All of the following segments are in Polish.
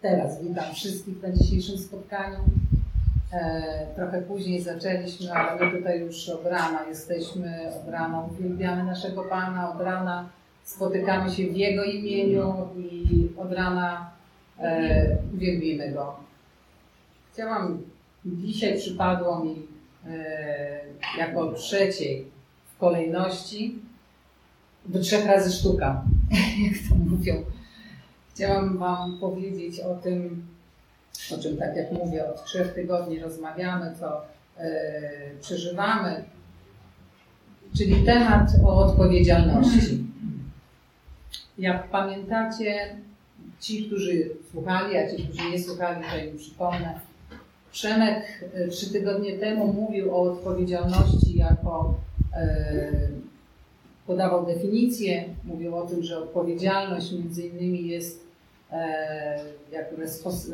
teraz witam wszystkich na dzisiejszym spotkaniu. E, trochę później zaczęliśmy, ale my tutaj już od rana jesteśmy, od rana uwielbiamy naszego Pana, od rana spotykamy się w Jego imieniu i od rana e, uwielbimy Go. Chciałam, dzisiaj przypadło mi e, jako trzeciej w kolejności do trzech razy sztuka, jak to mówią. Chciałam Wam powiedzieć o tym, o czym tak jak mówię, od trzech tygodni rozmawiamy, co e, przeżywamy, czyli temat o odpowiedzialności. Jak pamiętacie, ci, którzy słuchali, a ci, którzy nie słuchali, to im przypomnę. Przemek e, trzy tygodnie temu mówił o odpowiedzialności jako e, podawał definicję, mówił o tym, że odpowiedzialność między innymi jest jak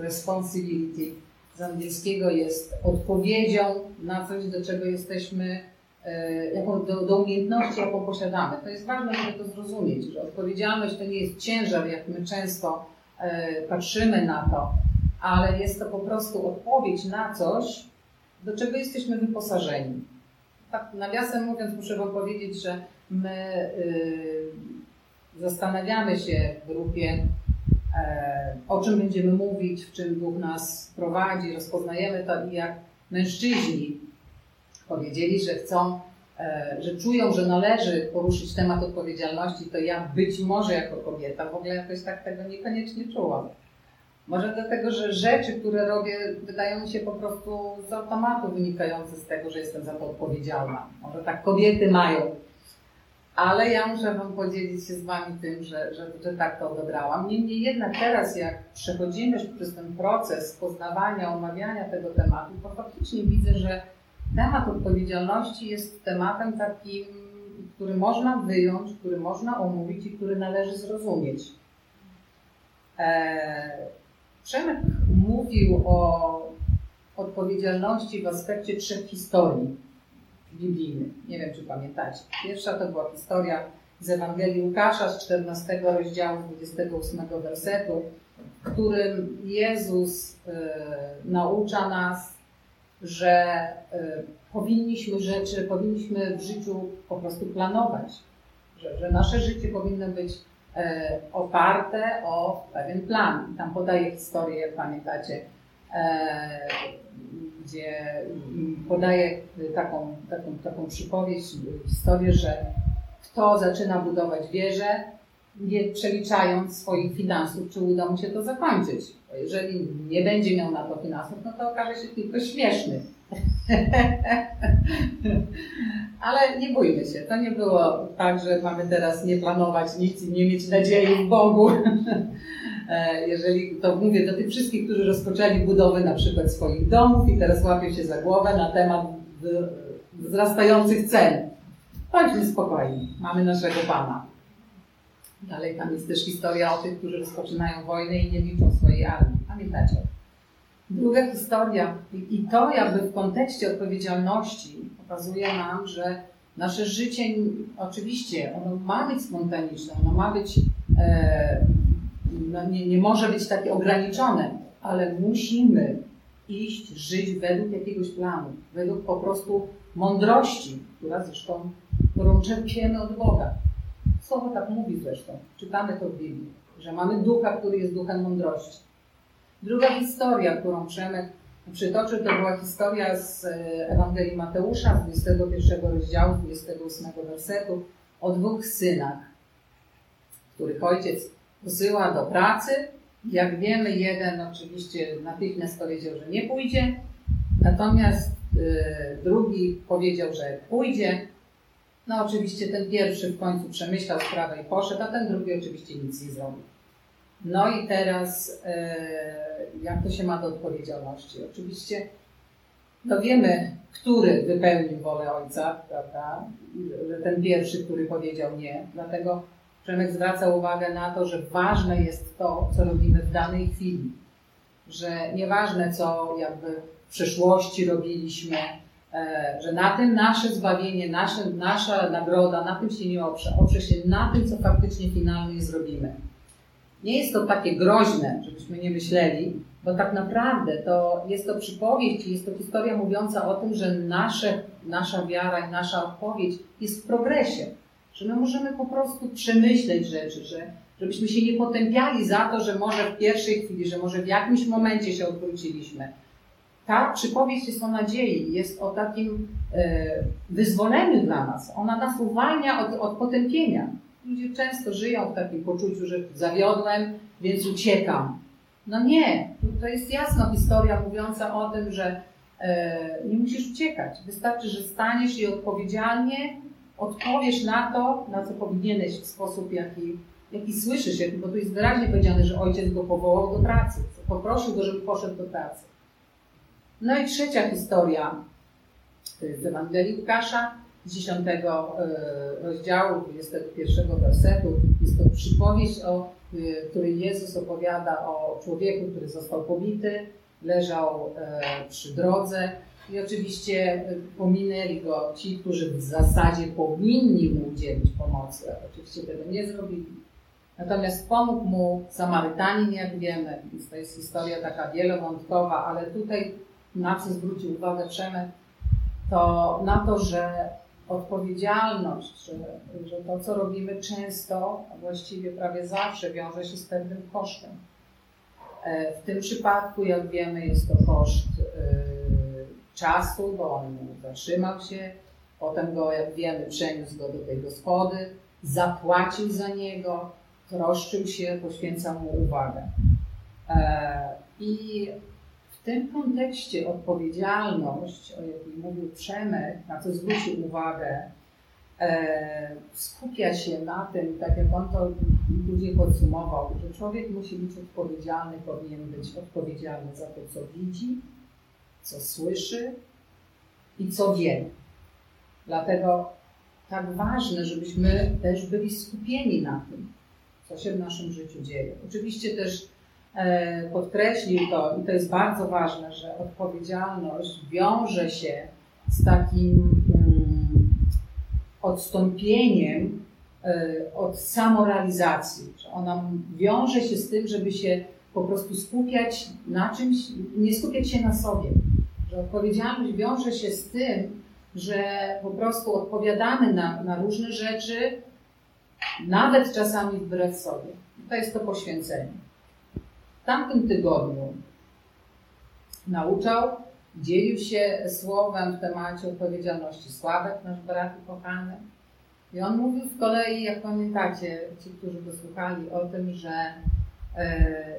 responsibility z angielskiego jest odpowiedzią na coś, do czego jesteśmy, e, jaką, do, do umiejętności, jaką posiadamy. To jest ważne, żeby to zrozumieć, że odpowiedzialność to nie jest ciężar, jak my często e, patrzymy na to, ale jest to po prostu odpowiedź na coś, do czego jesteśmy wyposażeni. Tak nawiasem mówiąc, muszę Wam powiedzieć, że my y, zastanawiamy się w grupie, e, o czym będziemy mówić, w czym Bóg nas prowadzi, rozpoznajemy to i jak mężczyźni powiedzieli, że chcą, e, że czują, że należy poruszyć temat odpowiedzialności, to ja być może jako kobieta w ogóle jakoś tak tego niekoniecznie czułam. Może dlatego, że rzeczy, które robię, wydają mi się po prostu z automatu wynikające z tego, że jestem za to odpowiedzialna. Może tak kobiety mają ale ja muszę Wam podzielić się z Wami tym, że, że, że tak to odebrałam. Niemniej jednak teraz, jak przechodzimy przez ten proces poznawania, omawiania tego tematu, to faktycznie widzę, że temat odpowiedzialności jest tematem takim, który można wyjąć, który można omówić i który należy zrozumieć. Eee, Przemek mówił o odpowiedzialności w aspekcie trzech historii biblijnych. Nie wiem, czy pamiętacie. Pierwsza to była historia z Ewangelii Łukasza z 14 rozdziału 28 wersetu, w którym Jezus y, naucza nas, że y, powinniśmy rzeczy, powinniśmy w życiu po prostu planować, że, że nasze życie powinno być y, oparte o pewien plan. Tam podaje historię, jak pamiętacie, gdzie podaje taką, taką, taką przypowieść, historię, że kto zaczyna budować wieżę, nie przeliczając swoich finansów, czy uda mu się to zakończyć. Bo jeżeli nie będzie miał na to finansów, no to okaże się tylko śmieszny. Ale nie bójmy się, to nie było tak, że mamy teraz nie planować nic i nie mieć nadziei w Bogu. E, jeżeli to mówię do tych wszystkich, którzy rozpoczęli budowę na przykład swoich domów i teraz łapią się za głowę na temat wzrastających cen. Bądźmy spokojni, mamy naszego Pana. Dalej tam jest też historia o tych, którzy rozpoczynają wojnę i nie liczą swojej armii. Pamiętacie? Druga historia, i to jakby w kontekście odpowiedzialności pokazuje nam, że nasze życie oczywiście ono ma być spontaniczne, ono ma być e, no nie, nie może być takie ograniczone, ale musimy iść, żyć według jakiegoś planu, według po prostu mądrości, która zresztą, którą czerpiemy od Boga. Słowo tak mówi zresztą, czytamy to w Biblii, że mamy ducha, który jest duchem mądrości. Druga historia, którą Przemek przytoczył, to była historia z e, Ewangelii Mateusza, z 21 rozdziału, 28 wersetu, o dwóch synach, których ojciec posyła do pracy. Jak wiemy, jeden oczywiście natychmiast powiedział, że nie pójdzie, natomiast y, drugi powiedział, że pójdzie. No oczywiście ten pierwszy w końcu przemyślał sprawę i poszedł, a ten drugi oczywiście nic nie zrobił. No i teraz y, jak to się ma do odpowiedzialności? Oczywiście no wiemy, który wypełnił wolę ojca, prawda? Ten pierwszy, który powiedział nie. Dlatego Przemek zwraca uwagę na to, że ważne jest to, co robimy w danej chwili. Że nieważne, co jakby w przeszłości robiliśmy, e, że na tym nasze zbawienie, nasze, nasza nagroda, na tym się nie oprze. Oprze się na tym, co faktycznie finalnie zrobimy. Nie jest to takie groźne, żebyśmy nie myśleli, bo tak naprawdę to jest to przypowieść, jest to historia mówiąca o tym, że nasze, nasza wiara i nasza odpowiedź jest w progresie. Że my możemy po prostu przemyśleć rzeczy, że, żebyśmy się nie potępiali za to, że może w pierwszej chwili, że może w jakimś momencie się odwróciliśmy. Ta przypowieść jest o nadziei, jest o takim e, wyzwoleniu dla nas. Ona nas uwalnia od, od potępienia. Ludzie często żyją w takim poczuciu, że zawiodłem, więc uciekam. No nie, to jest jasna historia mówiąca o tym, że e, nie musisz uciekać. Wystarczy, że staniesz i odpowiedzialnie odpowiesz na to, na co powinieneś w sposób, jaki, jaki słyszysz, bo tu jest wyraźnie powiedziane, że ojciec go powołał do pracy. Poprosił go, żeby poszedł do pracy. No i trzecia historia, to jest z Ewangelii Łukasza, z 10 e, rozdziału, 21 wersetu. Jest to przypowieść, o e, której Jezus opowiada o człowieku, który został pobity, leżał e, przy drodze i oczywiście pominęli go ci, którzy w zasadzie powinni mu udzielić pomocy, ale oczywiście tego nie zrobili. Natomiast pomógł mu Samarytanin, jak wiemy, więc to jest historia taka wielowątkowa, ale tutaj na co zwrócił uwagę Przemek, to na to, że odpowiedzialność, że, że to, co robimy często, a właściwie prawie zawsze wiąże się z pewnym kosztem. E, w tym przypadku, jak wiemy, jest to koszt e, czasu, bo on zatrzymał się, potem go, jak wiemy, przeniósł go do tej gospody, zapłacił za niego, troszczył się, poświęcał mu uwagę. E, I w tym kontekście odpowiedzialność, o jakiej mówił Przemek, na co zwrócił uwagę, e, skupia się na tym, tak jak on to później podsumował, że człowiek musi być odpowiedzialny, powinien być odpowiedzialny za to, co widzi, co słyszy i co wie. Dlatego tak ważne, żebyśmy też byli skupieni na tym, co się w naszym życiu dzieje. Oczywiście też E, podkreślił to, i to jest bardzo ważne, że odpowiedzialność wiąże się z takim mm, odstąpieniem e, od samorealizacji, że ona wiąże się z tym, żeby się po prostu skupiać na czymś, nie skupiać się na sobie. Że odpowiedzialność wiąże się z tym, że po prostu odpowiadamy na, na różne rzeczy, nawet czasami wbrew sobie. To jest to poświęcenie. W tamtym tygodniu nauczał, dzielił się słowem w temacie odpowiedzialności Sławek, nasz brat kochany. I on mówił z kolei, jak pamiętacie, ci, którzy go słuchali, o tym, że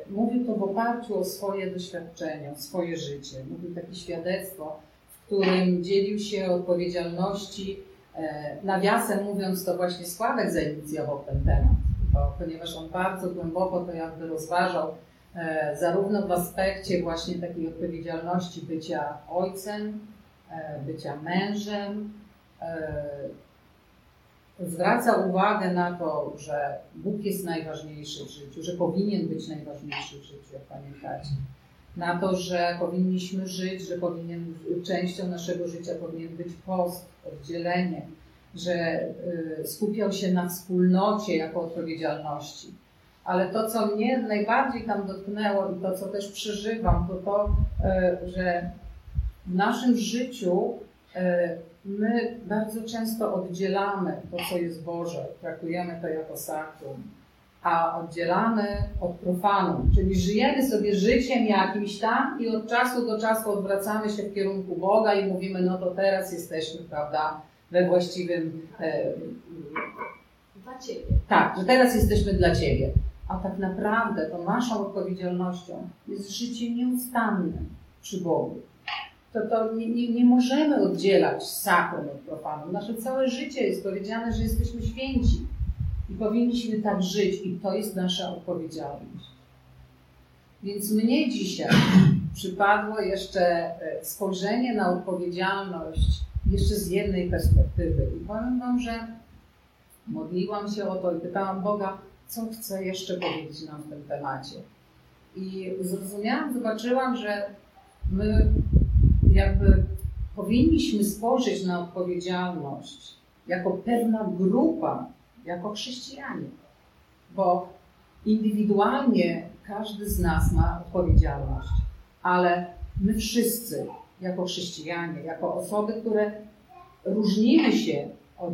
mówił to w oparciu o swoje doświadczenie, o swoje życie. Mówił takie świadectwo, w którym dzielił się odpowiedzialności. E, nawiasem mówiąc, to właśnie Sławek zainicjował ten temat, bo, ponieważ on bardzo głęboko to jakby rozważał E, zarówno w aspekcie właśnie takiej odpowiedzialności bycia ojcem, e, bycia mężem. Zwraca uwagę na to, że Bóg jest najważniejszy w życiu, że powinien być najważniejszy w życiu, jak pamiętacie. Na to, że powinniśmy żyć, że powinien, częścią naszego życia powinien być post, oddzielenie, że skupiał się na wspólnocie jako odpowiedzialności ale to, co mnie najbardziej tam dotknęło i to, co też przeżywam, to to, e, że w naszym życiu e, my bardzo często oddzielamy to, co jest Boże, traktujemy to jako sakrum, a oddzielamy od profanu, czyli żyjemy sobie życiem jakimś tam i od czasu do czasu odwracamy się w kierunku Boga i mówimy, no to teraz jesteśmy, prawda, we właściwym... E, dla Ciebie. Tak, że teraz jesteśmy dla Ciebie a tak naprawdę to naszą odpowiedzialnością jest życie nieustanne przy Bogu. To, to nie, nie, nie możemy oddzielać sakrum od profanu. Nasze całe życie jest powiedziane, że jesteśmy święci i powinniśmy tak żyć i to jest nasza odpowiedzialność. Więc mnie dzisiaj przypadło jeszcze e, spojrzenie na odpowiedzialność jeszcze z jednej perspektywy. I powiem Wam, że modliłam się o to i pytałam Boga, co chcę jeszcze powiedzieć nam w tym temacie. I zrozumiałam, zobaczyłam, że my jakby powinniśmy spojrzeć na odpowiedzialność jako pewna grupa, jako chrześcijanie. Bo indywidualnie każdy z nas ma odpowiedzialność, ale my wszyscy, jako chrześcijanie, jako osoby, które różnimy się od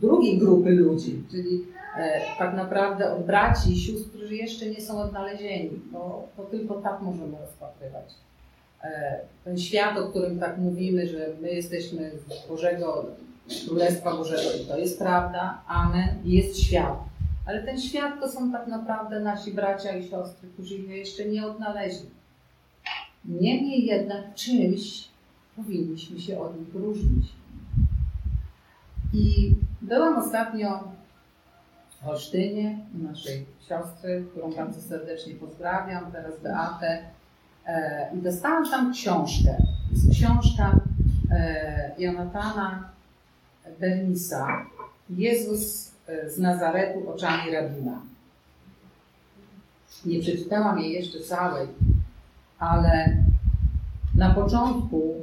drugiej grupy ludzi, czyli e, tak naprawdę od braci i sióstr, którzy jeszcze nie są odnalezieni, bo to tylko tak możemy rozpatrywać. E, ten świat, o którym tak mówimy, że my jesteśmy z Bożego Królestwa Bożego i to jest prawda, amen, jest świat. Ale ten świat to są tak naprawdę nasi bracia i siostry, którzy je jeszcze nie odnaleźli. Niemniej jednak czymś powinniśmy się od nich różnić. I byłam ostatnio w Olsztynie u naszej siostry, którą bardzo serdecznie pozdrawiam, teraz Beatę. E, I dostałam tam książkę. Jest książka e, Jonatana Bernisa Jezus e, z Nazaretu oczami rabina. Nie przeczytałam jej jeszcze całej, ale na początku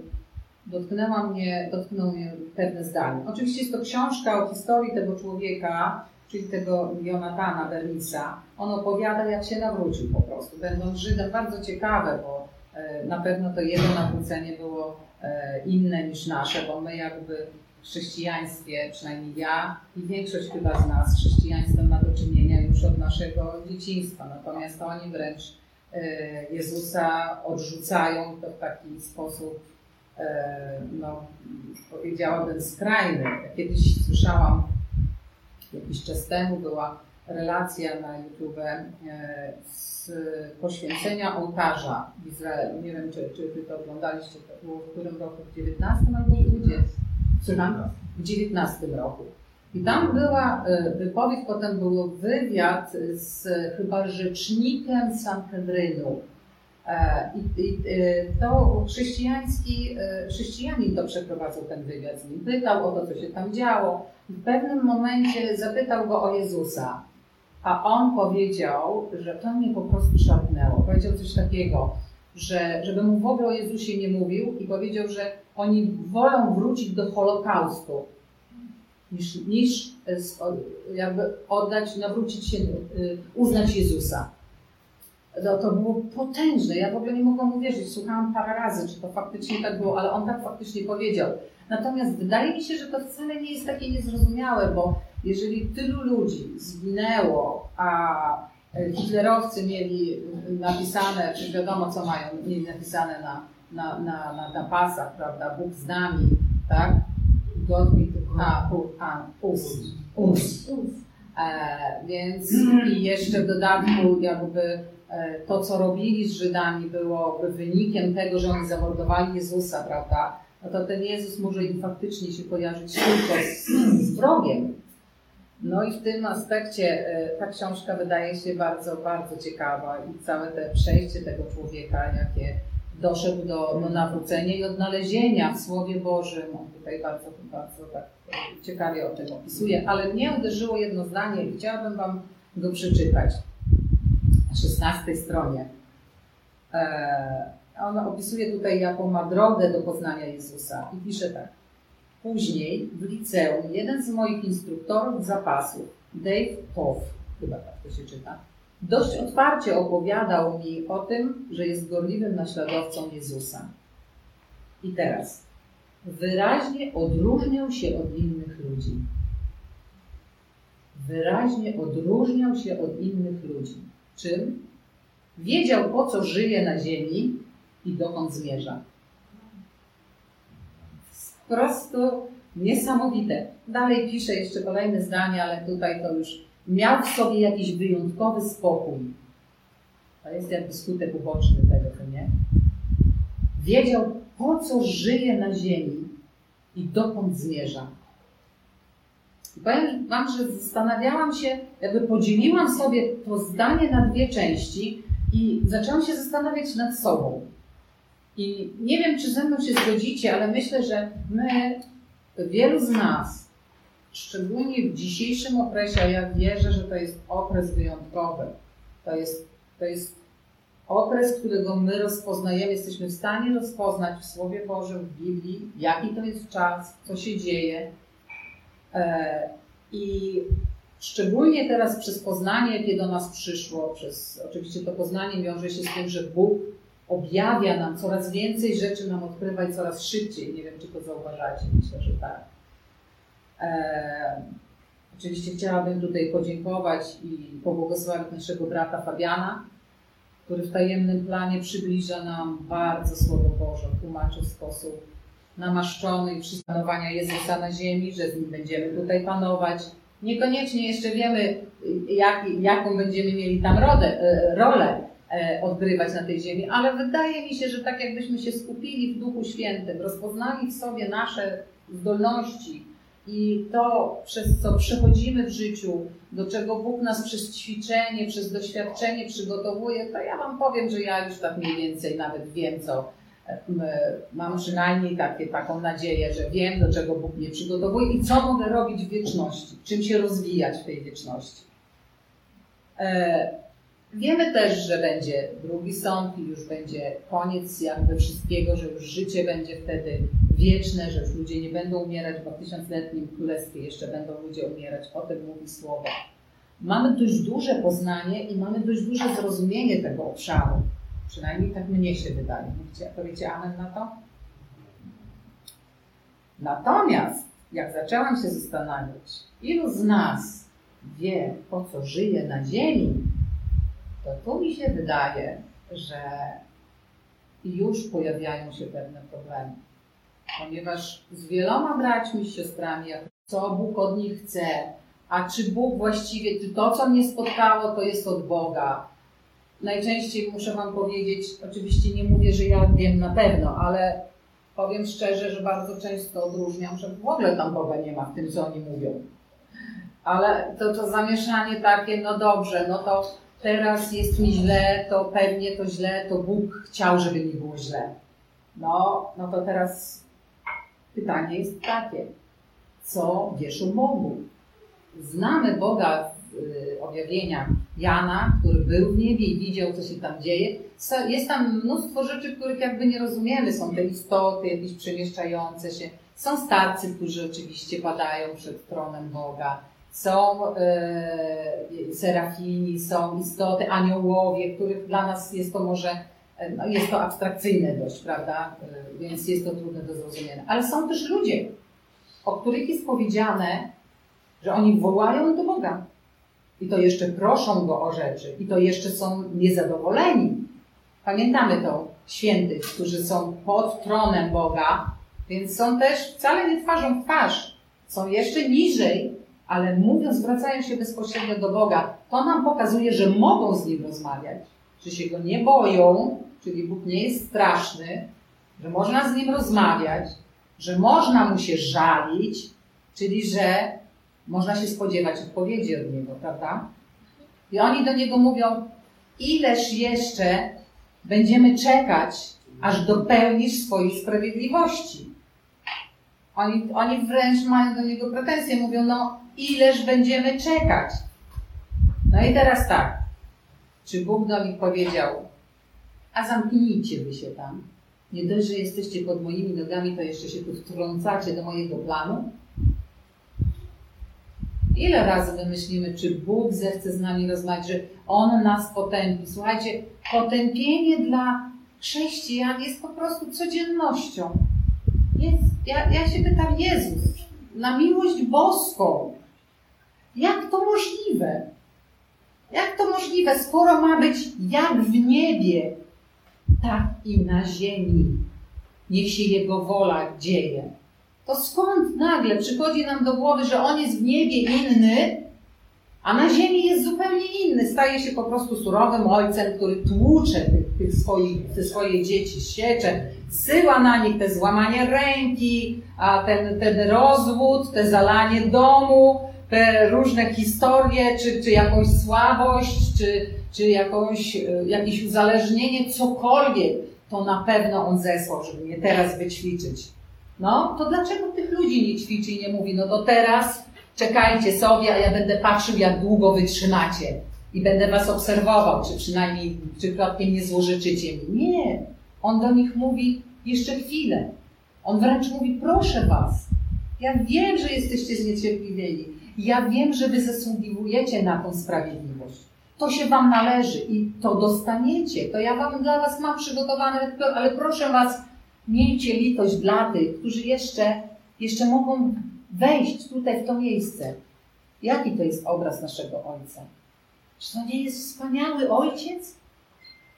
dotknęła mnie, dotknął mnie pewne zdanie. Oczywiście jest to książka o historii tego człowieka, czyli tego Jonatana Bernisa. On opowiada, jak się nawrócił po prostu, będąc Żydem. Bardzo ciekawe, bo e, na pewno to jego nawrócenie było e, inne niż nasze, bo my jakby w chrześcijaństwie, przynajmniej ja i większość chyba z nas, chrześcijaństwem ma do czynienia już od naszego dzieciństwa. Natomiast oni wręcz e, Jezusa odrzucają to w taki sposób, no, powiedziałabym, skrajny. Kiedyś słyszałam jakiś czas temu była relacja na YouTube e, z poświęcenia ołtarza w Izraelu. Nie wiem, czy, czy wy to oglądaliście, to było w którym roku? W 19 albo w 20? Słucham? W 19 roku. I tam była e, wypowiedź, potem był wywiad z chyba rzecznikiem Sanhedrynu. E, I, I, to chrześcijański, chrześcijanin to przeprowadzał ten wywiad z nim. Pytał o to, co się tam działo w pewnym momencie zapytał go o Jezusa, a on powiedział, że to mnie po prostu szarpnęło. Powiedział coś takiego, że żeby mu w ogóle o Jezusie nie mówił i powiedział, że oni wolą wrócić do Holokaustu, niż, niż e, jakby oddać, nawrócić się, e, uznać Jezusa. No, to było potężne. Ja w ogóle nie mogłam uwierzyć. Słuchałam parę razy, czy to faktycznie tak było, ale on tak faktycznie powiedział. Natomiast wydaje mi się, że to wcale nie jest takie niezrozumiałe, bo jeżeli tylu ludzi zginęło, a hitlerowcy mieli napisane, czy wiadomo co mają, mieli napisane na, na, na, na, na pasach, prawda, Bóg z nami, tak? God with a, a, us, us. E, więc i jeszcze w dodatku jakby e, to, co robili z Żydami było wynikiem tego, że oni zamordowali Jezusa, prawda? no to ten Jezus może im faktycznie się kojarzyć tylko z, z wrogiem. No i w tym aspekcie e, ta książka wydaje się bardzo, bardzo ciekawa i całe te przejście tego człowieka, jakie doszedł do, do nawrócenia i odnalezienia w Słowie Bożym. On tutaj bardzo, bardzo tak ciekawie o tym opisuje, ale mnie uderzyło jedno zdanie i chciałabym Wam go przeczytać na 16 stronie. Eee, ona opisuje tutaj, jaką ma drogę do poznania Jezusa i pisze tak. Później w liceum jeden z moich instruktorów zapasów, Dave Toff, chyba tak to się czyta, dość otwarcie opowiadał mi o tym, że jest gorliwym naśladowcą Jezusa. I teraz, wyraźnie odróżniał się od innych ludzi. Wyraźnie odróżniał się od innych ludzi. Czym? Wiedział, po co żyje na ziemi i dokąd zmierza. Prostu niesamowite. Dalej pisze jeszcze kolejne zdanie, ale tutaj to już miał w sobie jakiś wyjątkowy spokój. To jest jakby skutek uboczny tego, co nie? Wiedział, po co żyje na ziemi i dokąd zmierza. I powiem Wam, że zastanawiałam się, jakby podzieliłam sobie to zdanie na dwie części i zaczęłam się zastanawiać nad sobą. I nie wiem, czy ze mną się zgodzicie, ale myślę, że my, wielu z nas, szczególnie w dzisiejszym okresie, a ja wierzę, że to jest okres wyjątkowy, to jest, to jest okres, którego my rozpoznajemy, jesteśmy w stanie rozpoznać w Słowie Bożym, w Biblii, jaki to jest czas, co się dzieje. E, I Szczególnie teraz przez poznanie, jakie do nas przyszło, przez oczywiście to poznanie wiąże się z tym, że Bóg objawia nam coraz więcej rzeczy, nam odkrywa i coraz szybciej. Nie wiem, czy to zauważacie, myślę, że tak. Eee, oczywiście chciałabym tutaj podziękować i pobłogosławić naszego brata Fabiana, który w tajemnym planie przybliża nam bardzo Słowo Boże, tłumaczy w sposób namaszczony i przystanowania Jezusa na ziemi, że z nim będziemy tutaj panować. Niekoniecznie jeszcze wiemy, jak, jaką będziemy mieli tam rodę, e, rolę e, odgrywać na tej ziemi, ale wydaje mi się, że tak jakbyśmy się skupili w Duchu Świętym, rozpoznali w sobie nasze zdolności i to, przez co przechodzimy w życiu, do czego Bóg nas przez ćwiczenie, przez doświadczenie przygotowuje, to ja Wam powiem, że ja już tak mniej więcej nawet wiem, co mam przynajmniej takie, taką nadzieję, że wiem, do czego Bóg mnie przygotowuje i co mogę robić w wieczności, czym się rozwijać w tej wieczności. E, wiemy też, że będzie drugi sąd i już będzie koniec jakby wszystkiego, że już życie będzie wtedy wieczne, że już ludzie nie będą umierać, bo w tysiącletnim królestwie jeszcze będą ludzie umierać. O tym mówi Słowo. Mamy dość duże poznanie i mamy dość duże zrozumienie tego obszaru. Przynajmniej tak mnie się wydaje. Mówicie, powiecie amen na to? Natomiast, jak zaczęłam się zastanawiać, ilu z nas wie, po co żyje na Ziemi, to tu mi się wydaje, że już pojawiają się pewne problemy. Ponieważ z wieloma braćmi, siostrami, co Bóg od nich chce, a czy Bóg właściwie, czy to, co mnie spotkało, to jest od Boga, najczęściej muszę Wam powiedzieć, oczywiście nie mówię, że ja wiem na pewno, ale powiem szczerze, że bardzo często odróżniam, że w ogóle tam Boga nie ma w tym, co oni mówią. Ale to, to zamieszanie takie, no dobrze, no to teraz jest mi źle, to pewnie to źle, to Bóg chciał, żeby mi było źle. No, no to teraz pytanie jest takie, co wiesz o Bogu? Znamy Boga Y, objawienia Jana, który był w niebie i widział, co się tam dzieje. Jest tam mnóstwo rzeczy, których jakby nie rozumiemy. Są te istoty jakieś przemieszczające się. Są starcy, którzy oczywiście padają przed tronem Boga. Są e, serafini, są istoty, aniołowie, których dla nas jest to może e, no jest to abstrakcyjne dość, prawda? E, więc jest to trudne do zrozumienia. Ale są też ludzie, o których jest powiedziane, że oni wołają do Boga i to jeszcze proszą go o rzeczy, i to jeszcze są niezadowoleni. Pamiętamy to świętych, którzy są pod tronem Boga, więc są też wcale nie twarzą w twarz, są jeszcze niżej, ale mówiąc, zwracają się bezpośrednio do Boga. To nam pokazuje, że mogą z Nim rozmawiać, że się Go nie boją, czyli Bóg nie jest straszny, że można z Nim rozmawiać, że można Mu się żalić, czyli że można się spodziewać odpowiedzi od niego, prawda? I oni do niego mówią, ileż jeszcze będziemy czekać, aż dopełnisz swojej sprawiedliwości. Oni, oni wręcz mają do niego pretensje, mówią, no ileż będziemy czekać. No i teraz tak, czy Bóg do nich powiedział, a zamknijcie wy się tam. Nie dość, że jesteście pod moimi nogami, to jeszcze się tu wtrącacie do mojego planu. Ile razy my myślimy, czy Bóg zechce z nami rozmawiać, że On nas potępi. Słuchajcie, potępienie dla chrześcijan jest po prostu codziennością. Ja, ja się pytam, Jezus, na miłość boską, jak to możliwe? Jak to możliwe, skoro ma być jak w niebie, tak i na ziemi? Niech się Jego wola dzieje to skąd nagle przychodzi nam do głowy, że on jest w niebie inny, a na ziemi jest zupełnie inny? Staje się po prostu surowym ojcem, który tłucze tych, tych swoich, te swoje dzieci, siecze, syła na nich te złamanie ręki, a ten, ten rozwód, te zalanie domu, te różne historie, czy, czy jakąś słabość, czy, czy jakąś, e, jakieś uzależnienie, cokolwiek, to na pewno on zesłał, żeby mnie teraz wyćwiczyć. No, to dlaczego tych ludzi nie ćwiczy i nie mówi, no to teraz czekajcie sobie, a ja będę patrzył, jak długo wytrzymacie i będę was obserwował, czy przynajmniej przypadkiem nie złożyczycie mi. Nie. On do nich mówi jeszcze chwilę. On wręcz mówi, proszę was, ja wiem, że jesteście zniecierpliwieni. Ja wiem, że wy zasługiwujecie na tą sprawiedliwość. To się wam należy i to dostaniecie. To ja wam dla was mam przygotowane, ale proszę was, miejcie litość dla tych, którzy jeszcze, jeszcze mogą wejść tutaj w to miejsce. Jaki to jest obraz naszego Ojca? Czy to nie jest wspaniały Ojciec?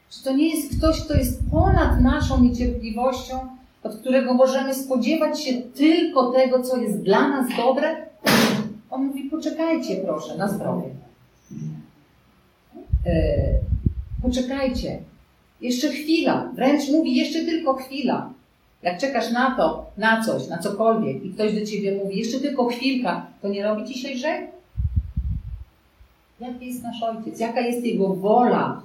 Czy to nie jest ktoś, kto jest ponad naszą niecierpliwością, od którego możemy spodziewać się tylko tego, co jest dla nas dobre? On mówi, poczekajcie proszę, na zdrowie. E, poczekajcie. Jeszcze chwila. Wręcz mówi, jeszcze tylko chwila. Jak czekasz na to, na coś, na cokolwiek i ktoś do ciebie mówi, jeszcze tylko chwilka, to nie robi ci się? Jaki jest nasz Ojciec? Jaka jest Jego wola?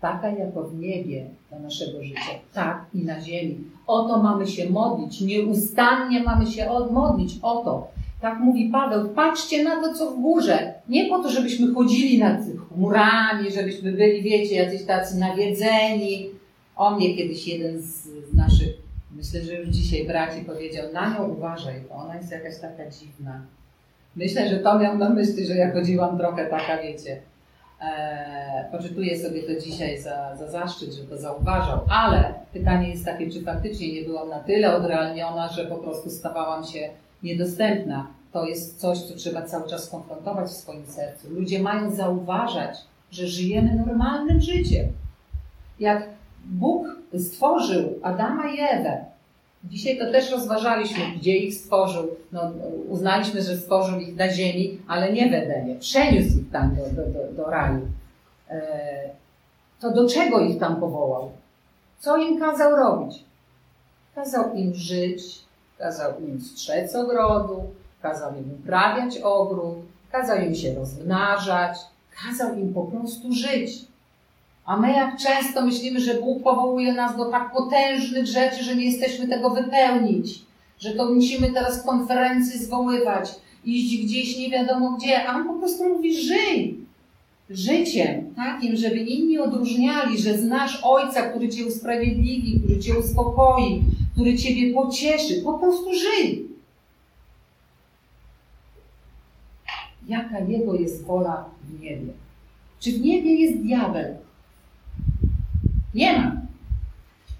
Taka jako w niebie dla naszego życia, tak i na ziemi. O to mamy się modlić, nieustannie mamy się modlić o to. Tak mówi Paweł, patrzcie na to, co w górze. Nie po to, żebyśmy chodzili nad chmurami, żebyśmy byli, wiecie, jacyś tacy nawiedzeni. O mnie kiedyś jeden z naszych, myślę, że już dzisiaj braci powiedział, na nią uważaj, bo ona jest jakaś taka dziwna. Myślę, że to miał na myśli, że ja chodziłam trochę taka, wiecie, e, poczytuję sobie to dzisiaj za, za zaszczyt, że to zauważał, ale pytanie jest takie, czy faktycznie nie byłam na tyle odrealniona, że po prostu stawałam się niedostępna. To jest coś, co trzeba cały czas konfrontować w swoim sercu. Ludzie mają zauważać, że żyjemy normalnym życiem. Jak Bóg stworzył Adama i Ewę, dzisiaj to też rozważaliśmy, gdzie ich stworzył. No, uznaliśmy, że stworzył ich na ziemi, ale nie w Edenie. Przeniósł ich tam do, do, do, do raju. E, to do czego ich tam powołał? Co im kazał robić? Kazał im żyć, kazał im strzec ogrodu, kazał im uprawiać ogród, kazał im się rozmnażać, kazał im po prostu żyć. A my jak często myślimy, że Bóg powołuje nas do tak potężnych rzeczy, że nie jesteśmy tego wypełnić, że to musimy teraz konferencje zwoływać, iść gdzieś nie wiadomo gdzie, a On po prostu mówi żyj. Życiem takim, żeby inni odróżniali, że znasz Ojca, który Cię usprawiedliwi, który Cię uspokoi, który Ciebie pocieszy. Po prostu żyj. Jaka Jego jest wola w niebie? Czy w niebie jest diabeł? Nie ma.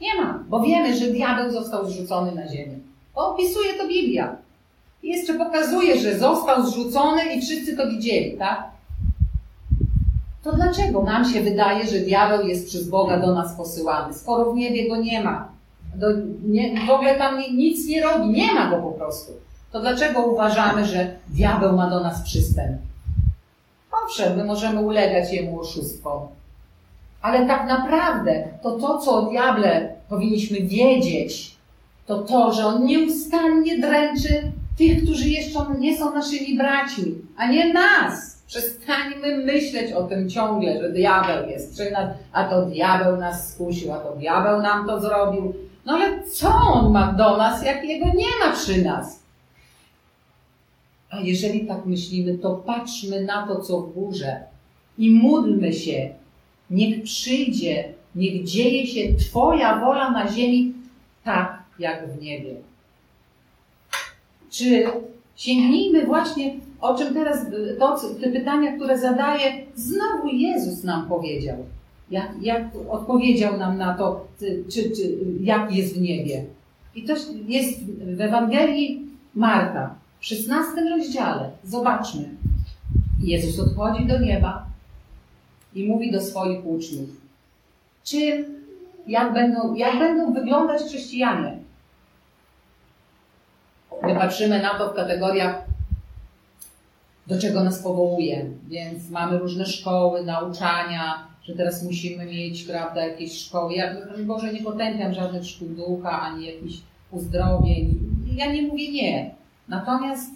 Nie ma, bo wiemy, że diabeł został zrzucony na ziemię. Opisuje to Biblia. I jeszcze pokazuje, że został zrzucony i wszyscy to widzieli, tak? To dlaczego nam się wydaje, że diabeł jest przez Boga do nas posyłany, skoro w niebie go nie ma? Do, nie, w ogóle tam nic nie robi, nie ma go po prostu. To dlaczego uważamy, że diabeł ma do nas przystęp? Owszem, my możemy ulegać jemu oszustwom, ale tak naprawdę to to, co o diable powinniśmy wiedzieć, to to, że on nieustannie dręczy tych, którzy jeszcze nie są naszymi braćmi, a nie nas. Przestańmy myśleć o tym ciągle, że diabeł jest przy nas, a to diabeł nas skusił, a to diabeł nam to zrobił. No ale co on ma do nas, jak jego nie ma przy nas? A jeżeli tak myślimy, to patrzmy na to, co w górze i módlmy się. Niech przyjdzie, niech dzieje się Twoja wola na ziemi tak, jak w niebie. Czy sięgnijmy właśnie, o czym teraz, to, te pytania, które zadaje, znowu Jezus nam powiedział. Jak, jak odpowiedział nam na to, czy, czy, jak jest w niebie. I to jest w Ewangelii Marka, w 16 rozdziale. Zobaczmy. Jezus odchodzi do nieba i mówi do swoich uczniów. Czym, jak będą, jak będą wyglądać chrześcijanie? My patrzymy na to w kategoriach, do czego nas powołuje. Więc mamy różne szkoły, nauczania, że teraz musimy mieć, prawda, jakieś szkoły. Ja, Boże, nie potępiam żadnych szkół ducha, ani jakichś uzdrowień. Ja nie mówię nie. Natomiast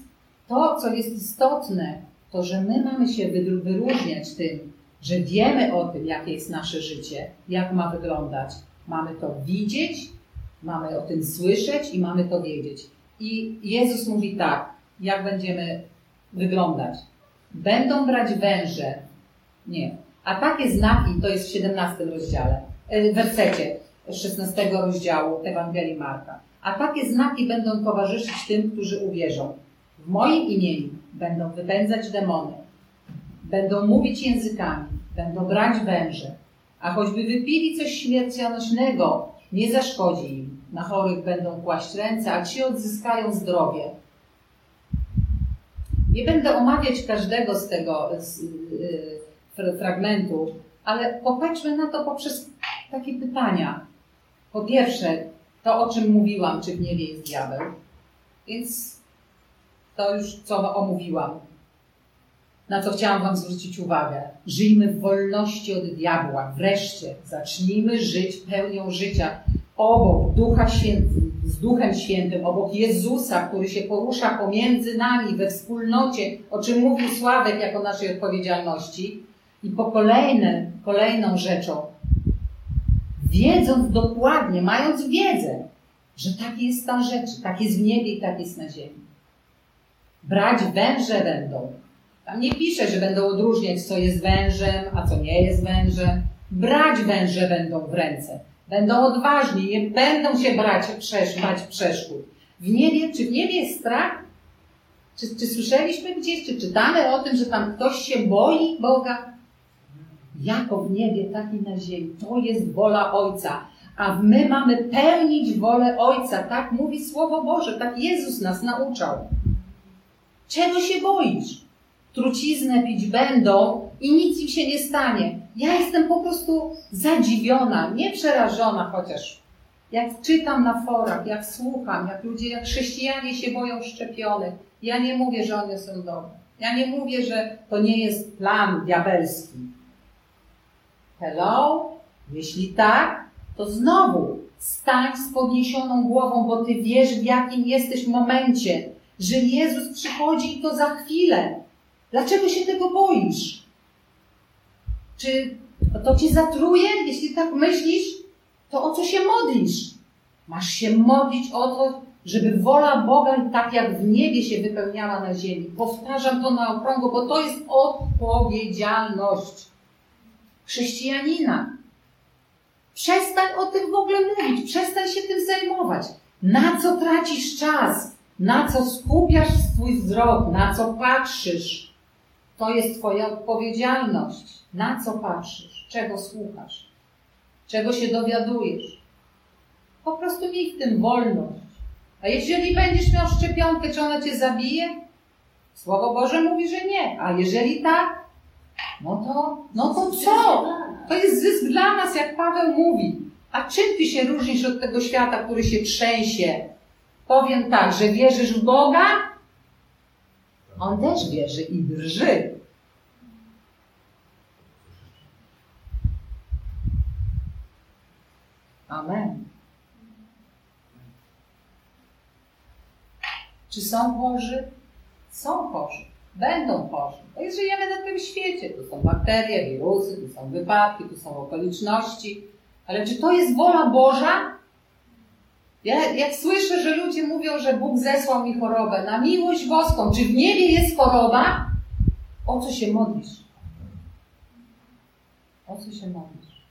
to, co jest istotne, to, że my mamy się wyróżniać tym, że wiemy o tym, jakie jest nasze życie, jak ma wyglądać. Mamy to widzieć, mamy o tym słyszeć i mamy to wiedzieć. I Jezus mówi tak, jak będziemy wyglądać. Będą brać węże. Nie. A takie znaki, to jest w 17 rozdziale, e, wersecie 16 rozdziału Ewangelii Marka. A takie znaki będą towarzyszyć tym, którzy uwierzą. W moim imieniu będą wypędzać demony, będą mówić językami, będą brać węże, a choćby wypili coś śmiercionośnego, nie zaszkodzi im. Na chorych będą kłaść ręce, a ci odzyskają zdrowie. Nie będę omawiać każdego z tego z, y, fragmentu, ale popatrzmy na to poprzez takie pytania. Po pierwsze, to o czym mówiłam, czy w niebie jest diabeł. Więc to już co omówiłam. Na co chciałam Wam zwrócić uwagę. Żyjmy w wolności od diabła. Wreszcie zacznijmy żyć pełnią życia obok Ducha Świętego, z Duchem Świętym, obok Jezusa, który się porusza pomiędzy nami we wspólnocie, o czym mówił Sławek jako naszej odpowiedzialności. I po kolejne, kolejną rzeczą, wiedząc dokładnie, mając wiedzę, że taki jest stan rzeczy, tak jest w niebie i tak jest na ziemi. Brać węże będą. Tam nie pisze, że będą odróżniać, co jest wężem, a co nie jest wężem. Brać węże będą w ręce. Będą odważni, nie będą się brać, przesz, przeszkód. W niebie, czy w niebie jest strach? Czy, czy słyszeliśmy gdzieś, czy czytamy o tym, że tam ktoś się boi Boga? Jako w niebie, tak i na ziemi. To jest wola Ojca. A my mamy pełnić wolę Ojca. Tak mówi Słowo Boże, tak Jezus nas nauczał. Czego się boisz? Truciznę pić będą i nic im się nie stanie. Ja jestem po prostu zadziwiona, nie przerażona, chociaż jak czytam na forach, jak słucham, jak ludzie, jak chrześcijanie się boją szczepionek, ja nie mówię, że one są dobre. Ja nie mówię, że to nie jest plan diabelski. Hello? Jeśli tak, to znowu stań z podniesioną głową, bo ty wiesz, w jakim jesteś momencie, że Jezus przychodzi i to za chwilę. Dlaczego się tego boisz? Czy to cię zatruje? Jeśli tak myślisz, to o co się modlisz? Masz się modlić o to, żeby wola Boga tak jak w niebie się wypełniała na ziemi. Powtarzam to na okrągło, bo to jest odpowiedzialność chrześcijanina. Przestań o tym w ogóle mówić, przestań się tym zajmować. Na co tracisz czas? Na co skupiasz swój wzrok? Na co patrzysz? To jest Twoja odpowiedzialność. Na co patrzysz? Czego słuchasz? Czego się dowiadujesz? Po prostu miej w tym wolność. A jeżeli będziesz miał szczepionkę, czy ona cię zabije? Słowo Boże mówi, że nie. A jeżeli tak, no to, no to co? To jest zysk dla nas, jak Paweł mówi. A czym ty się różnisz od tego świata, który się trzęsie? Powiem tak, że wierzysz w Boga? On też wierzy i drży. Amen. Czy są chorzy? Są chorzy. Będą chorzy. Bo jest, żyjemy na tym świecie. Tu są bakterie, wirusy, tu są wypadki, tu są okoliczności. Ale czy to jest wola Boża? Ja, jak słyszę, że ludzie mówią, że Bóg zesłał mi chorobę, na miłość boską, czy w niebie jest choroba? O co się modlisz? O co się modlisz?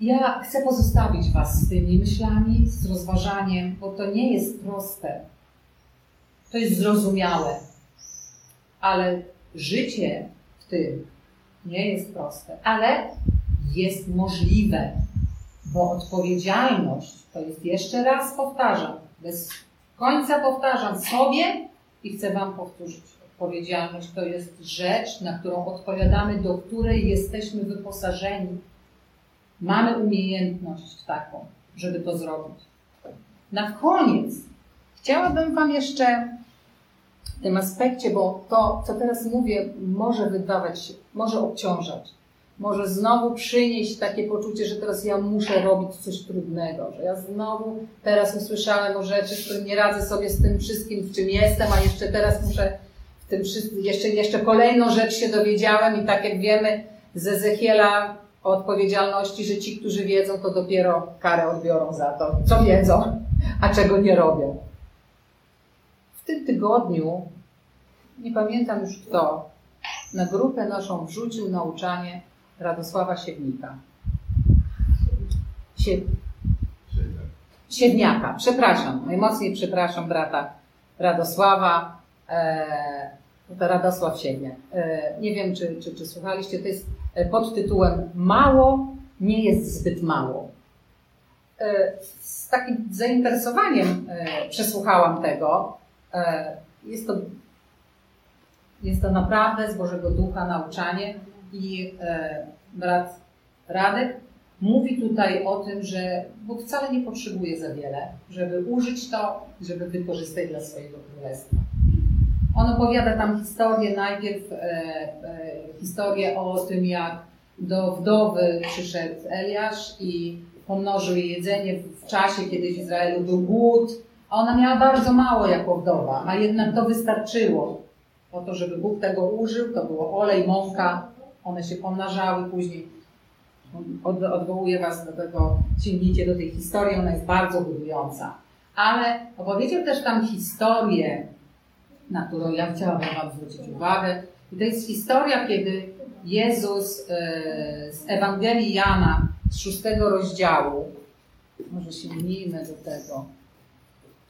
Ja chcę pozostawić Was z tymi myślami, z rozważaniem, bo to nie jest proste. To jest zrozumiałe. Ale życie w tym nie jest proste, ale jest możliwe, bo odpowiedzialność to jest jeszcze raz powtarzam, bez końca powtarzam sobie i chcę Wam powtórzyć. Odpowiedzialność to jest rzecz, na którą odpowiadamy, do której jesteśmy wyposażeni Mamy umiejętność taką, żeby to zrobić. Na koniec chciałabym Wam jeszcze w tym aspekcie, bo to, co teraz mówię, może wydawać się, może obciążać. Może znowu przynieść takie poczucie, że teraz ja muszę robić coś trudnego, że ja znowu teraz usłyszałem o rzeczy, z którymi nie radzę sobie z tym wszystkim, w czym jestem, a jeszcze teraz muszę w tym wszystkim, jeszcze, jeszcze kolejną rzecz się dowiedziałem i tak jak wiemy z Ezechiela o odpowiedzialności, że ci, którzy wiedzą, to dopiero karę odbiorą za to, co wiedzą, a czego nie robią. W tym tygodniu, nie pamiętam już kto, na grupę naszą wrzucił nauczanie Radosława Siewnika. Sie... Siedniaka, przepraszam, najmocniej przepraszam brata Radosława, e, to Radosław Siedniak. E, nie wiem, czy, czy, czy słuchaliście, to jest pod tytułem Mało nie jest zbyt mało. E, z takim zainteresowaniem e, przesłuchałam tego. E, jest to, jest to naprawdę z Bożego Ducha nauczanie i brat Radek mówi tutaj o tym, że Bóg wcale nie potrzebuje za wiele, żeby użyć to, żeby wykorzystać dla swojego królestwa. On opowiada tam historię, najpierw e, e, historię o tym, jak do wdowy przyszedł Eliasz i pomnożył jej jedzenie w czasie, kiedy w Izraelu był głód, a ona miała bardzo mało jako wdowa, a jednak to wystarczyło po to, żeby Bóg tego użył. To było olej, mąka, one się pomnażały później. Od, odwołuję Was do tego, sięgnijcie do tej historii, ona jest bardzo budująca. Ale opowiedział też tam historię, na którą ja chciałabym Wam zwrócić uwagę. I to jest historia, kiedy Jezus e, z Ewangelii Jana z szóstego rozdziału, może sięgnijmy do tego,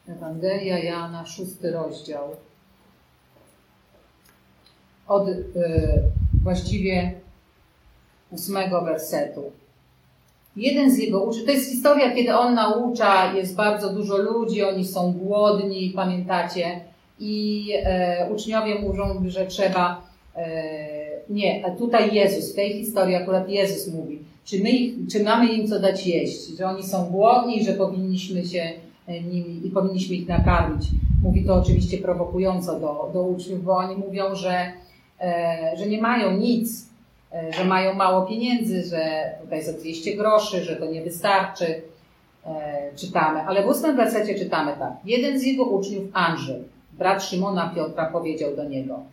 Ewangelia Jana, szósty rozdział, od e, właściwie ósmego wersetu. Jeden z jego uczniów, to jest historia, kiedy on naucza, jest bardzo dużo ludzi, oni są głodni, pamiętacie, i e, uczniowie mówią, że trzeba e, nie, a tutaj Jezus, w tej historii akurat Jezus mówi, czy, my ich, czy mamy im co dać jeść, że oni są głodni że powinniśmy się e, nimi i powinniśmy ich nakarmić. Mówi to oczywiście prowokująco do, do uczniów, bo oni mówią, że, że nie mają nic, e, że mają mało pieniędzy, że tutaj za 200 groszy, że to nie wystarczy. E, czytamy, ale w ósmym wersecie czytamy tak. Jeden z jego uczniów, Andrzej, brat Szymona Piotra, powiedział do niego –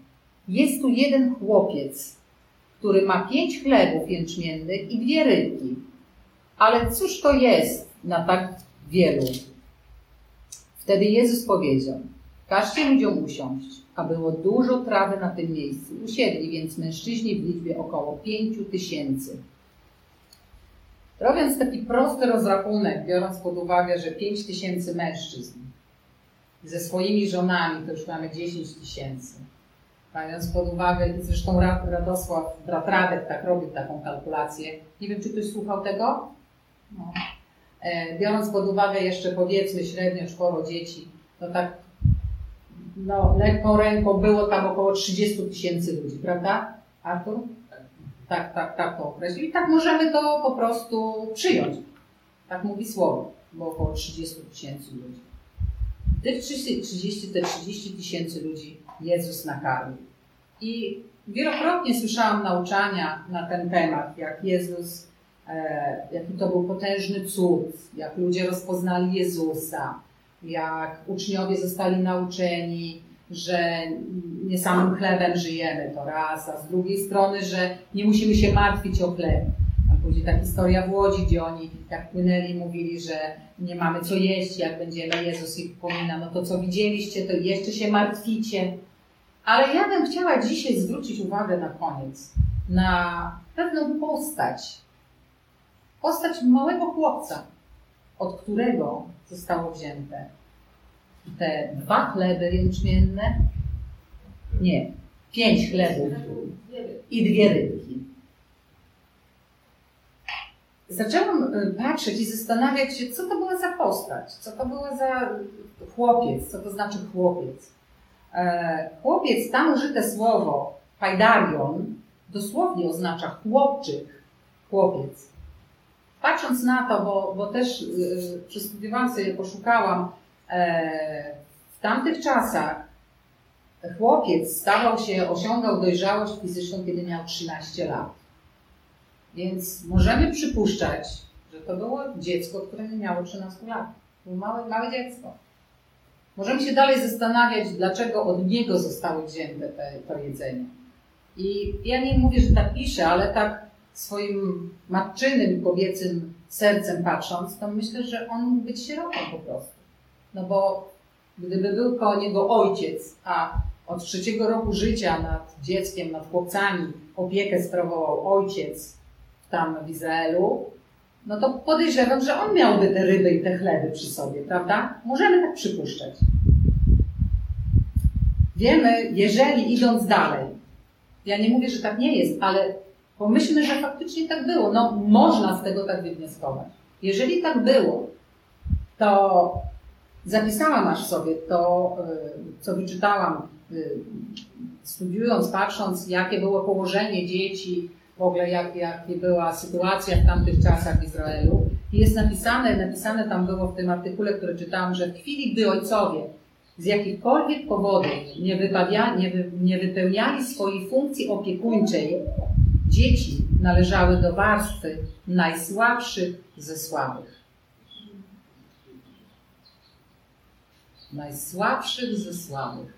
jest tu jeden chłopiec, który ma pięć chlebów jęczmiennych i dwie rybki. Ale cóż to jest na tak wielu? Wtedy Jezus powiedział, każcie ludziom usiąść, a było dużo trawy na tym miejscu. Usiedli więc mężczyźni w liczbie około pięciu tysięcy. Robiąc taki prosty rozrachunek, biorąc pod uwagę, że pięć tysięcy mężczyzn ze swoimi żonami to już mamy dziesięć tysięcy mając pod uwagę, zresztą Radosław, brat Radek tak robił taką kalkulację. Nie wiem, czy ktoś słuchał tego? No. E, biorąc pod uwagę jeszcze powiedzmy średnio czworo dzieci, to tak no, lekką ręką było tam około 30 tysięcy ludzi, prawda? Artur? Tak, tak, tak to określił. I tak możemy to po prostu przyjąć. Tak mówi słowo, bo około 30 tysięcy ludzi. Tych 30, te 30 tysięcy ludzi Jezus nakarmił. I wielokrotnie słyszałam nauczania na ten temat, jak Jezus, e, jaki to był potężny cud, jak ludzie rozpoznali Jezusa, jak uczniowie zostali nauczeni, że nie samym chlebem żyjemy, to raz, a z drugiej strony, że nie musimy się martwić o chleb. A ta historia w Łodzi, gdzie oni jak płynęli, mówili, że nie mamy co jeść, jak będziemy, Jezus ich pomina, no to co widzieliście, to jeszcze się martwicie. Ale ja bym chciała dzisiaj zwrócić uwagę na koniec na pewną postać. Postać małego chłopca, od którego zostało wzięte te dwa chleby jęczmienne, nie, pięć chlebów i dwie rybki. Zaczęłam y, patrzeć i zastanawiać się, co to była za postać, co to była za chłopiec, co to znaczy chłopiec. E, chłopiec, tam użyte słowo pajdarion dosłownie oznacza chłopczyk, chłopiec. Patrząc na to, bo, bo też yy, przestudiowałam sobie, poszukałam, e, w tamtych czasach chłopiec stawał się, osiągał dojrzałość fizyczną, kiedy miał 13 lat. Więc możemy przypuszczać, że to było dziecko, które nie miało 13 lat. Było małe, małe dziecko. Możemy się dalej zastanawiać, dlaczego od niego zostały wzięte te, to jedzenie. I ja nie mówię, że tak piszę, ale tak swoim matczynym, kobiecym sercem patrząc, to myślę, że on mógł być sierotą po prostu. No bo gdyby był koło niego ojciec, a od trzeciego roku życia nad dzieckiem, nad chłopcami opiekę sprawował ojciec tam w Izraelu, no to podejrzewam, że on miałby te ryby i te chleby przy sobie, prawda? Możemy tak przypuszczać. Wiemy, jeżeli idąc dalej, ja nie mówię, że tak nie jest, ale pomyślmy, że faktycznie tak było. No, można z tego tak wywnioskować. Jeżeli tak było, to zapisałam aż sobie to, y, co wyczytałam, y, studiując, patrząc, jakie było położenie dzieci, w ogóle jak, jaka była sytuacja w tamtych czasach w Izraelu. I jest napisane, napisane tam było w tym artykule, który czytałam, że w chwili, gdy ojcowie z jakichkolwiek powodów nie, wypawia, nie, wy, nie wypełniali swojej funkcji opiekuńczej, dzieci należały do warstwy najsłabszych ze słabych. Najsłabszych ze słabych.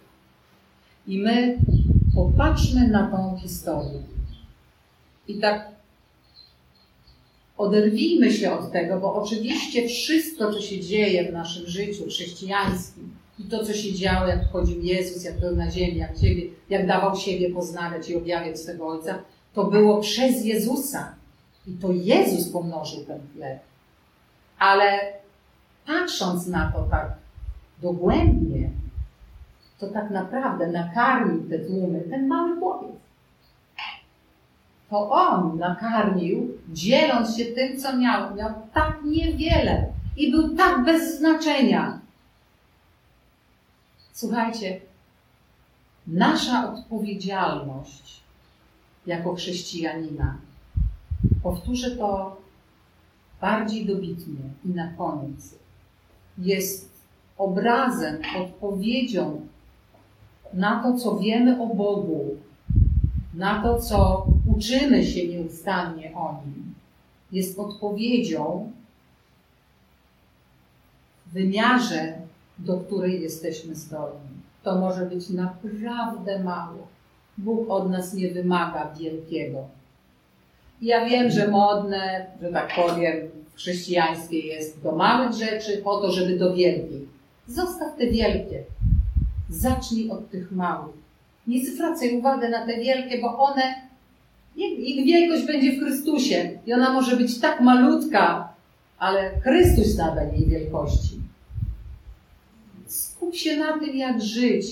I my popatrzmy na tą historię. I tak oderwijmy się od tego, bo oczywiście wszystko, co się dzieje w naszym życiu chrześcijańskim i to, co się działo, jak wchodził Jezus, jak był na ziemi, jak, jak dawał siebie poznawać i objawiać swego Ojca, to było przez Jezusa. I to Jezus pomnożył ten chleb. Ale patrząc na to tak dogłębnie, to tak naprawdę nakarmił te tłumy ten mały chłopiec. To on nakarmił, dzieląc się tym, co miał. Miał tak niewiele i był tak bez znaczenia. Słuchajcie, nasza odpowiedzialność jako chrześcijanina, powtórzę to bardziej dobitnie i na koniec, jest obrazem, odpowiedzią na to, co wiemy o Bogu, na to, co uczymy się nieustannie o Nim, jest odpowiedzią w wymiarze, do której jesteśmy zdolni. To może być naprawdę mało. Bóg od nas nie wymaga wielkiego. Ja wiem, że modne, że tak powiem, w chrześcijaństwie jest do małych rzeczy po to, żeby do wielkich. Zostaw te wielkie. Zacznij od tych małych. Nie zwracaj uwagi na te wielkie, bo one, ich wielkość będzie w Chrystusie i ona może być tak malutka, ale Chrystus nada jej wielkości. Skup się na tym, jak żyć,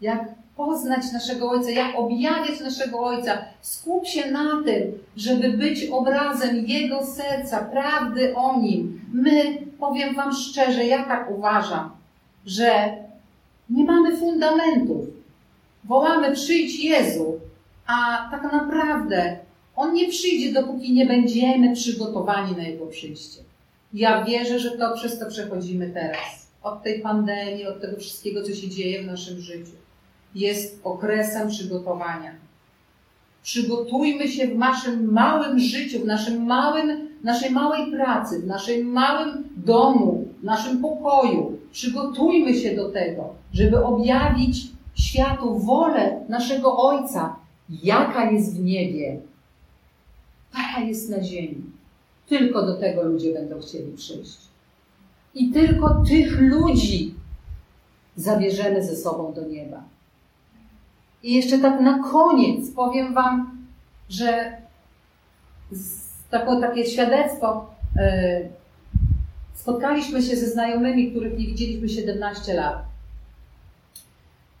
jak poznać naszego Ojca, jak objawiać naszego Ojca. Skup się na tym, żeby być obrazem Jego serca, prawdy o Nim. My, powiem Wam szczerze, ja tak uważam, że nie mamy fundamentów. Wołamy przyjdź Jezu, a tak naprawdę On nie przyjdzie, dopóki nie będziemy przygotowani na Jego przyjście. Ja wierzę, że to przez to przechodzimy teraz. Od tej pandemii, od tego wszystkiego, co się dzieje w naszym życiu. Jest okresem przygotowania. Przygotujmy się w naszym małym życiu, w naszym małym, naszej małej pracy, w naszym małym domu, w naszym pokoju. Przygotujmy się do tego, żeby objawić światu wolę naszego Ojca, jaka jest w niebie, taka jest na ziemi. Tylko do tego ludzie będą chcieli przyjść. I tylko tych ludzi zabierzemy ze sobą do nieba. I jeszcze tak na koniec powiem Wam, że takie świadectwo. Yy, spotkaliśmy się ze znajomymi, których nie widzieliśmy 17 lat.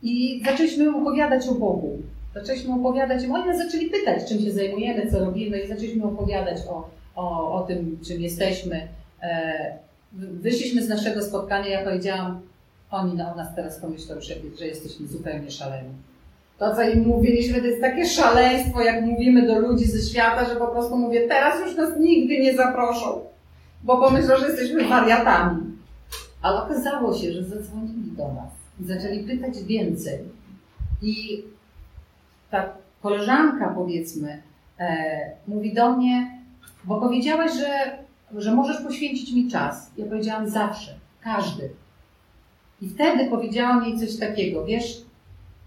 I zaczęliśmy opowiadać o Bogu. Zaczęliśmy opowiadać, oni nas zaczęli pytać, czym się zajmujemy, co robimy, i zaczęliśmy opowiadać o, o, o tym, czym jesteśmy. E, wyszliśmy z naszego spotkania, ja powiedziałam, oni o nas teraz pomyślą, że, że jesteśmy zupełnie szaleni. To, co im mówiliśmy, to jest takie szaleństwo, jak mówimy do ludzi ze świata, że po prostu mówię, teraz już nas nigdy nie zaproszą, bo pomyślą, że jesteśmy wariatami. Ale okazało się, że zadzwonili do nas i zaczęli pytać więcej. I ta koleżanka, powiedzmy, e, mówi do mnie, bo powiedziałaś, że, że możesz poświęcić mi czas. Ja powiedziałam zawsze, każdy. I wtedy powiedziałam jej coś takiego, wiesz,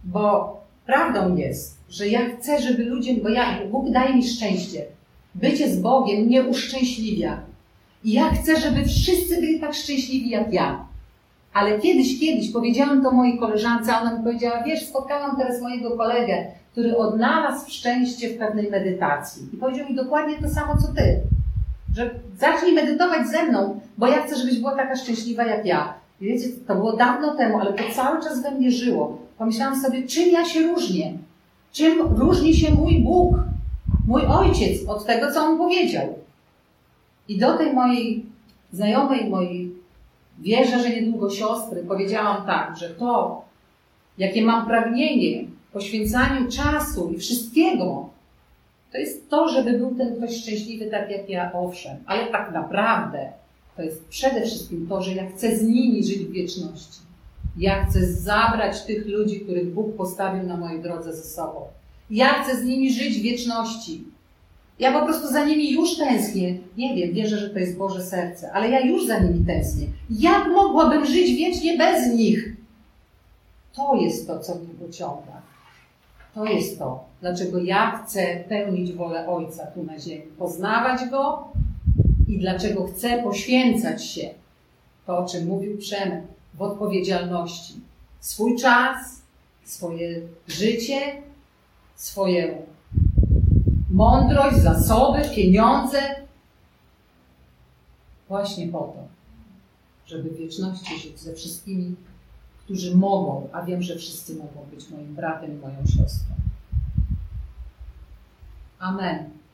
bo prawdą jest, że ja chcę, żeby ludzie, bo ja, Bóg daje mi szczęście. Bycie z Bogiem mnie uszczęśliwia. I ja chcę, żeby wszyscy byli tak szczęśliwi jak ja. Ale kiedyś, kiedyś powiedziałam to mojej koleżance, a ona mi powiedziała, wiesz, spotkałam teraz mojego kolegę, który odnalazł szczęście w pewnej medytacji. I powiedział mi dokładnie to samo, co ty. że zacznij medytować ze mną, bo ja chcę, żebyś była taka szczęśliwa jak ja. I wiecie, to było dawno temu, ale to cały czas we mnie żyło. Pomyślałam sobie, czym ja się różnię? Czym różni się mój Bóg, mój ojciec od tego, co on powiedział? I do tej mojej znajomej, mojej wierzę, że niedługo siostry, powiedziałam tak, że to, jakie mam pragnienie poświęcaniu czasu i wszystkiego, to jest to, żeby był ten ktoś szczęśliwy tak jak ja, owszem, ale tak naprawdę to jest przede wszystkim to, że ja chcę z nimi żyć w wieczności. Ja chcę zabrać tych ludzi, których Bóg postawił na mojej drodze ze sobą. Ja chcę z nimi żyć w wieczności. Ja po prostu za nimi już tęsknię. Nie wiem, wierzę, że to jest Boże serce, ale ja już za nimi tęsknię. Jak mogłabym żyć wiecznie bez nich? To jest to, co mnie pociąga. To jest to, dlaczego ja chcę pełnić wolę Ojca tu na ziemi, poznawać Go i dlaczego chcę poświęcać się, to o czym mówił Przemek, w odpowiedzialności. Swój czas, swoje życie, swoją mądrość, zasoby, pieniądze. Właśnie po to, żeby w wieczności żyć ze wszystkimi, którzy mogą, a wiem, że wszyscy mogą być moim bratem i moją siostrą. Amen.